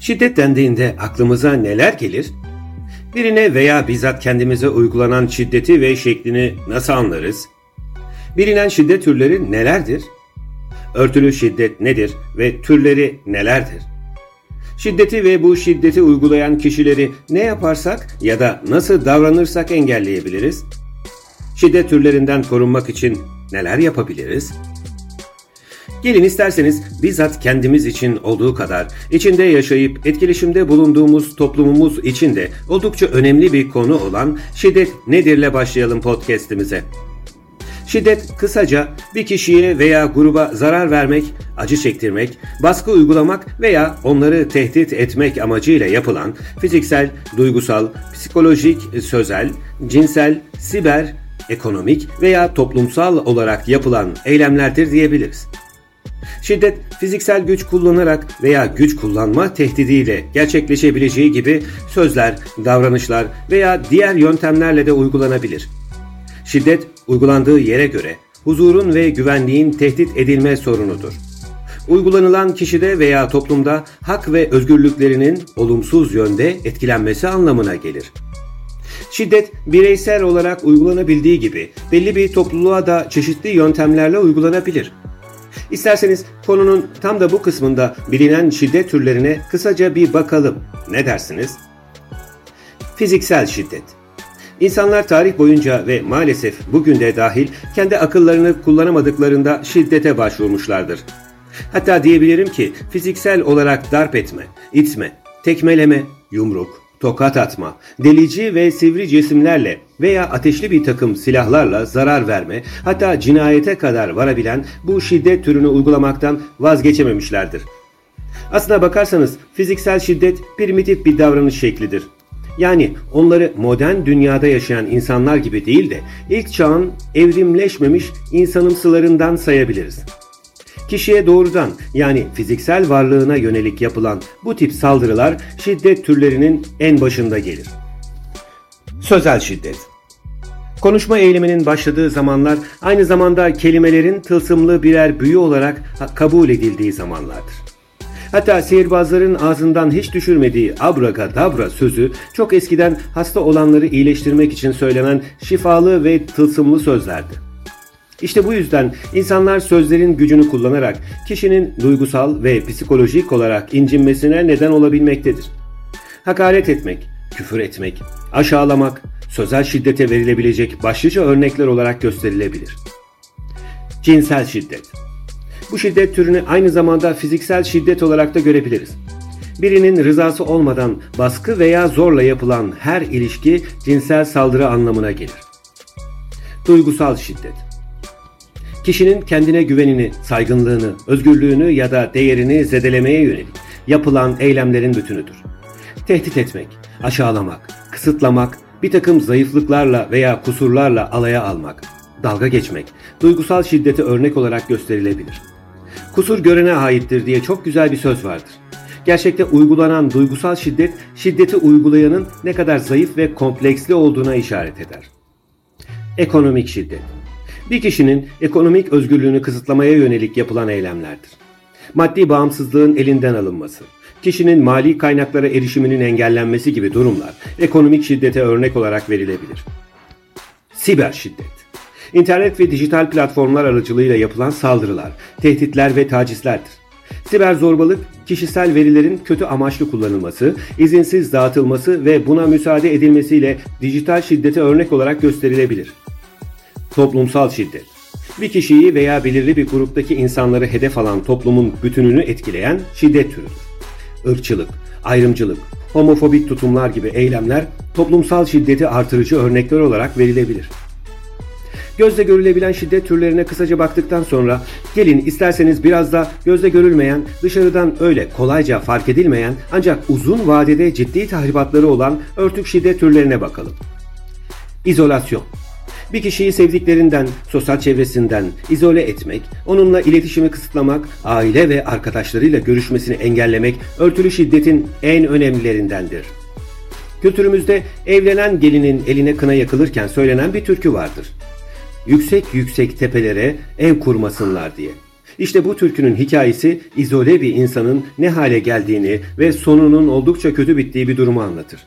Şiddet dendiğinde aklımıza neler gelir? Birine veya bizzat kendimize uygulanan şiddeti ve şeklini nasıl anlarız? Bilinen şiddet türleri nelerdir? Örtülü şiddet nedir ve türleri nelerdir? Şiddeti ve bu şiddeti uygulayan kişileri ne yaparsak ya da nasıl davranırsak engelleyebiliriz? Şiddet türlerinden korunmak için neler yapabiliriz? Gelin isterseniz bizzat kendimiz için olduğu kadar içinde yaşayıp etkileşimde bulunduğumuz toplumumuz için de oldukça önemli bir konu olan şiddet nedirle başlayalım podcast'imize. Şiddet kısaca bir kişiye veya gruba zarar vermek, acı çektirmek, baskı uygulamak veya onları tehdit etmek amacıyla yapılan fiziksel, duygusal, psikolojik, sözel, cinsel, siber, ekonomik veya toplumsal olarak yapılan eylemlerdir diyebiliriz. Şiddet fiziksel güç kullanarak veya güç kullanma tehdidiyle gerçekleşebileceği gibi sözler, davranışlar veya diğer yöntemlerle de uygulanabilir. Şiddet uygulandığı yere göre huzurun ve güvenliğin tehdit edilme sorunudur. Uygulanılan kişide veya toplumda hak ve özgürlüklerinin olumsuz yönde etkilenmesi anlamına gelir. Şiddet bireysel olarak uygulanabildiği gibi belli bir topluluğa da çeşitli yöntemlerle uygulanabilir. İsterseniz konunun tam da bu kısmında bilinen şiddet türlerine kısaca bir bakalım. Ne dersiniz? Fiziksel şiddet. İnsanlar tarih boyunca ve maalesef bugün de dahil kendi akıllarını kullanamadıklarında şiddete başvurmuşlardır. Hatta diyebilirim ki fiziksel olarak darp etme, itme, tekmeleme, yumruk, tokat atma, delici ve sivri cisimlerle veya ateşli bir takım silahlarla zarar verme, hatta cinayete kadar varabilen bu şiddet türünü uygulamaktan vazgeçememişlerdir. Aslına bakarsanız fiziksel şiddet primitif bir davranış şeklidir. Yani onları modern dünyada yaşayan insanlar gibi değil de ilk çağın evrimleşmemiş insanımsılarından sayabiliriz. Kişiye doğrudan yani fiziksel varlığına yönelik yapılan bu tip saldırılar şiddet türlerinin en başında gelir. Sözel şiddet Konuşma eyleminin başladığı zamanlar aynı zamanda kelimelerin tılsımlı birer büyü olarak kabul edildiği zamanlardır. Hatta sihirbazların ağzından hiç düşürmediği abracadabra sözü çok eskiden hasta olanları iyileştirmek için söylenen şifalı ve tılsımlı sözlerdi. İşte bu yüzden insanlar sözlerin gücünü kullanarak kişinin duygusal ve psikolojik olarak incinmesine neden olabilmektedir. Hakaret etmek, küfür etmek, aşağılamak, sözel şiddete verilebilecek başlıca örnekler olarak gösterilebilir. Cinsel şiddet bu şiddet türünü aynı zamanda fiziksel şiddet olarak da görebiliriz. Birinin rızası olmadan baskı veya zorla yapılan her ilişki cinsel saldırı anlamına gelir. Duygusal şiddet Kişinin kendine güvenini, saygınlığını, özgürlüğünü ya da değerini zedelemeye yönelik yapılan eylemlerin bütünüdür. Tehdit etmek, aşağılamak, kısıtlamak, bir takım zayıflıklarla veya kusurlarla alaya almak, dalga geçmek, duygusal şiddete örnek olarak gösterilebilir. Kusur görene aittir diye çok güzel bir söz vardır. Gerçekte uygulanan duygusal şiddet, şiddeti uygulayanın ne kadar zayıf ve kompleksli olduğuna işaret eder. Ekonomik şiddet bir kişinin ekonomik özgürlüğünü kısıtlamaya yönelik yapılan eylemlerdir. Maddi bağımsızlığın elinden alınması, kişinin mali kaynaklara erişiminin engellenmesi gibi durumlar ekonomik şiddete örnek olarak verilebilir. Siber şiddet İnternet ve dijital platformlar aracılığıyla yapılan saldırılar, tehditler ve tacizlerdir. Siber zorbalık, kişisel verilerin kötü amaçlı kullanılması, izinsiz dağıtılması ve buna müsaade edilmesiyle dijital şiddete örnek olarak gösterilebilir. Toplumsal şiddet bir kişiyi veya belirli bir gruptaki insanları hedef alan toplumun bütününü etkileyen şiddet türüdür. Irkçılık, ayrımcılık, homofobik tutumlar gibi eylemler toplumsal şiddeti artırıcı örnekler olarak verilebilir. Gözle görülebilen şiddet türlerine kısaca baktıktan sonra gelin isterseniz biraz da gözle görülmeyen, dışarıdan öyle kolayca fark edilmeyen ancak uzun vadede ciddi tahribatları olan örtük şiddet türlerine bakalım. İzolasyon bir kişiyi sevdiklerinden, sosyal çevresinden izole etmek, onunla iletişimi kısıtlamak, aile ve arkadaşlarıyla görüşmesini engellemek örtülü şiddetin en önemlilerindendir. Kültürümüzde evlenen gelinin eline kına yakılırken söylenen bir türkü vardır. Yüksek yüksek tepelere ev kurmasınlar diye. İşte bu türkünün hikayesi izole bir insanın ne hale geldiğini ve sonunun oldukça kötü bittiği bir durumu anlatır.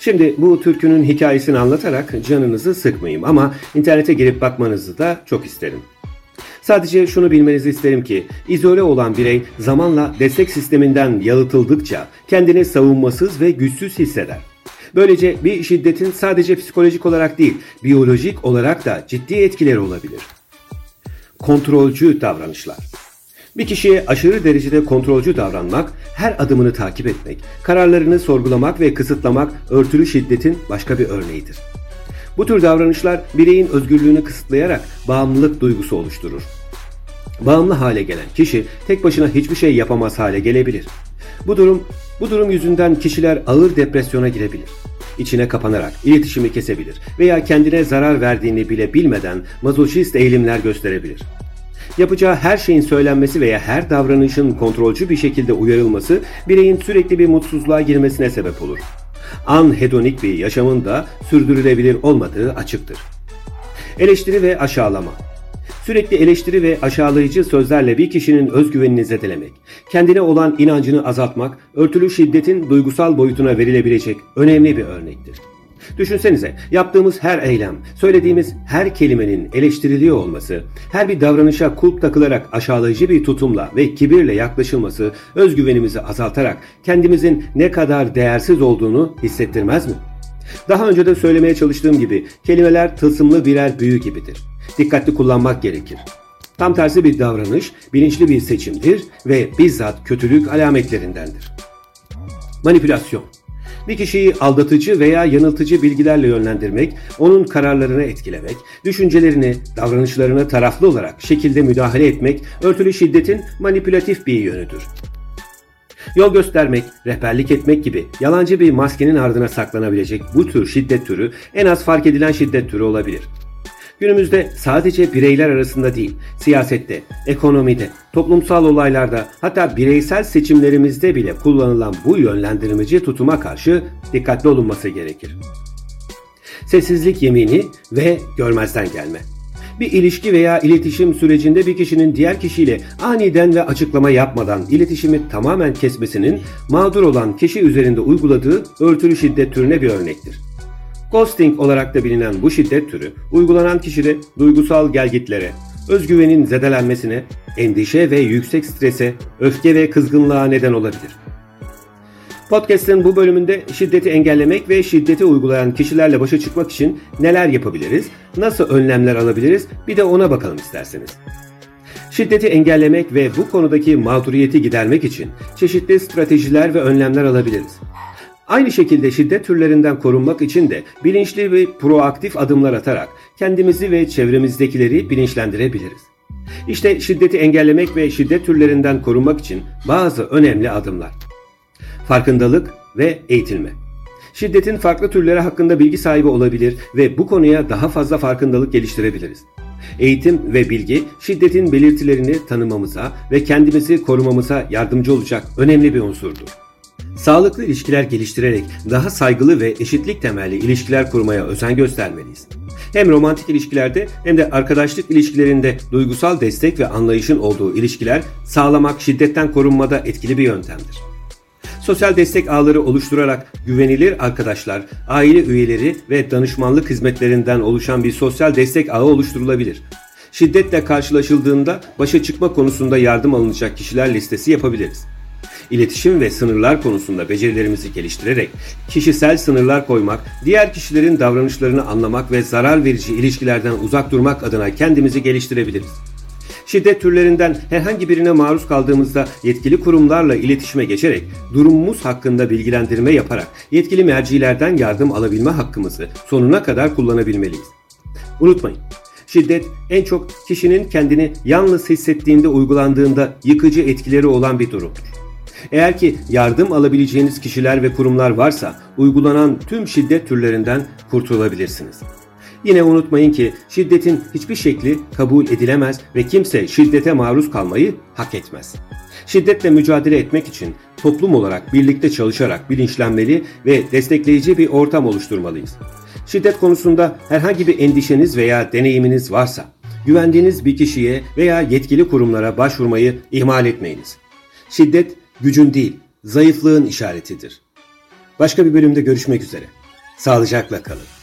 Şimdi bu türkünün hikayesini anlatarak canınızı sıkmayayım ama internete girip bakmanızı da çok isterim. Sadece şunu bilmenizi isterim ki izole olan birey zamanla destek sisteminden yalıtıldıkça kendini savunmasız ve güçsüz hisseder. Böylece bir şiddetin sadece psikolojik olarak değil, biyolojik olarak da ciddi etkileri olabilir. Kontrolcü davranışlar bir kişiye aşırı derecede kontrolcü davranmak, her adımını takip etmek, kararlarını sorgulamak ve kısıtlamak örtülü şiddetin başka bir örneğidir. Bu tür davranışlar bireyin özgürlüğünü kısıtlayarak bağımlılık duygusu oluşturur. Bağımlı hale gelen kişi tek başına hiçbir şey yapamaz hale gelebilir. Bu durum bu durum yüzünden kişiler ağır depresyona girebilir. İçine kapanarak iletişimi kesebilir veya kendine zarar verdiğini bile bilmeden mazoşist eğilimler gösterebilir. Yapacağı her şeyin söylenmesi veya her davranışın kontrolcü bir şekilde uyarılması bireyin sürekli bir mutsuzluğa girmesine sebep olur. Anhedonik bir yaşamın da sürdürülebilir olmadığı açıktır. Eleştiri ve aşağılama Sürekli eleştiri ve aşağılayıcı sözlerle bir kişinin özgüvenini zedelemek, kendine olan inancını azaltmak, örtülü şiddetin duygusal boyutuna verilebilecek önemli bir örnektir. Düşünsenize yaptığımız her eylem, söylediğimiz her kelimenin eleştiriliyor olması, her bir davranışa kulp takılarak aşağılayıcı bir tutumla ve kibirle yaklaşılması özgüvenimizi azaltarak kendimizin ne kadar değersiz olduğunu hissettirmez mi? Daha önce de söylemeye çalıştığım gibi kelimeler tılsımlı birer büyü gibidir. Dikkatli kullanmak gerekir. Tam tersi bir davranış bilinçli bir seçimdir ve bizzat kötülük alametlerindendir. Manipülasyon bir kişiyi aldatıcı veya yanıltıcı bilgilerle yönlendirmek, onun kararlarını etkilemek, düşüncelerini, davranışlarını taraflı olarak şekilde müdahale etmek örtülü şiddetin manipülatif bir yönüdür. Yol göstermek, rehberlik etmek gibi yalancı bir maskenin ardına saklanabilecek bu tür şiddet türü en az fark edilen şiddet türü olabilir. Günümüzde sadece bireyler arasında değil, siyasette, ekonomide, toplumsal olaylarda hatta bireysel seçimlerimizde bile kullanılan bu yönlendirmeci tutuma karşı dikkatli olunması gerekir. Sessizlik yemini ve görmezden gelme. Bir ilişki veya iletişim sürecinde bir kişinin diğer kişiyle aniden ve açıklama yapmadan iletişimi tamamen kesmesinin mağdur olan kişi üzerinde uyguladığı örtülü şiddet türüne bir örnektir. Ghosting olarak da bilinen bu şiddet türü uygulanan kişide duygusal gelgitlere, özgüvenin zedelenmesine, endişe ve yüksek strese, öfke ve kızgınlığa neden olabilir. Podcast'ın bu bölümünde şiddeti engellemek ve şiddeti uygulayan kişilerle başa çıkmak için neler yapabiliriz, nasıl önlemler alabiliriz bir de ona bakalım isterseniz. Şiddeti engellemek ve bu konudaki mağduriyeti gidermek için çeşitli stratejiler ve önlemler alabiliriz. Aynı şekilde şiddet türlerinden korunmak için de bilinçli ve proaktif adımlar atarak kendimizi ve çevremizdekileri bilinçlendirebiliriz. İşte şiddeti engellemek ve şiddet türlerinden korunmak için bazı önemli adımlar. Farkındalık ve eğitilme. Şiddetin farklı türleri hakkında bilgi sahibi olabilir ve bu konuya daha fazla farkındalık geliştirebiliriz. Eğitim ve bilgi şiddetin belirtilerini tanımamıza ve kendimizi korumamıza yardımcı olacak önemli bir unsurdur. Sağlıklı ilişkiler geliştirerek daha saygılı ve eşitlik temelli ilişkiler kurmaya özen göstermeliyiz. Hem romantik ilişkilerde hem de arkadaşlık ilişkilerinde duygusal destek ve anlayışın olduğu ilişkiler sağlamak şiddetten korunmada etkili bir yöntemdir. Sosyal destek ağları oluşturarak güvenilir arkadaşlar, aile üyeleri ve danışmanlık hizmetlerinden oluşan bir sosyal destek ağı oluşturulabilir. Şiddetle karşılaşıldığında başa çıkma konusunda yardım alınacak kişiler listesi yapabiliriz. İletişim ve sınırlar konusunda becerilerimizi geliştirerek kişisel sınırlar koymak, diğer kişilerin davranışlarını anlamak ve zarar verici ilişkilerden uzak durmak adına kendimizi geliştirebiliriz. Şiddet türlerinden herhangi birine maruz kaldığımızda yetkili kurumlarla iletişime geçerek durumumuz hakkında bilgilendirme yaparak yetkili mercilerden yardım alabilme hakkımızı sonuna kadar kullanabilmeliyiz. Unutmayın, şiddet en çok kişinin kendini yalnız hissettiğinde uygulandığında yıkıcı etkileri olan bir durumdur. Eğer ki yardım alabileceğiniz kişiler ve kurumlar varsa uygulanan tüm şiddet türlerinden kurtulabilirsiniz. Yine unutmayın ki şiddetin hiçbir şekli kabul edilemez ve kimse şiddete maruz kalmayı hak etmez. Şiddetle mücadele etmek için toplum olarak birlikte çalışarak bilinçlenmeli ve destekleyici bir ortam oluşturmalıyız. Şiddet konusunda herhangi bir endişeniz veya deneyiminiz varsa Güvendiğiniz bir kişiye veya yetkili kurumlara başvurmayı ihmal etmeyiniz. Şiddet gücün değil, zayıflığın işaretidir. Başka bir bölümde görüşmek üzere. Sağlıcakla kalın.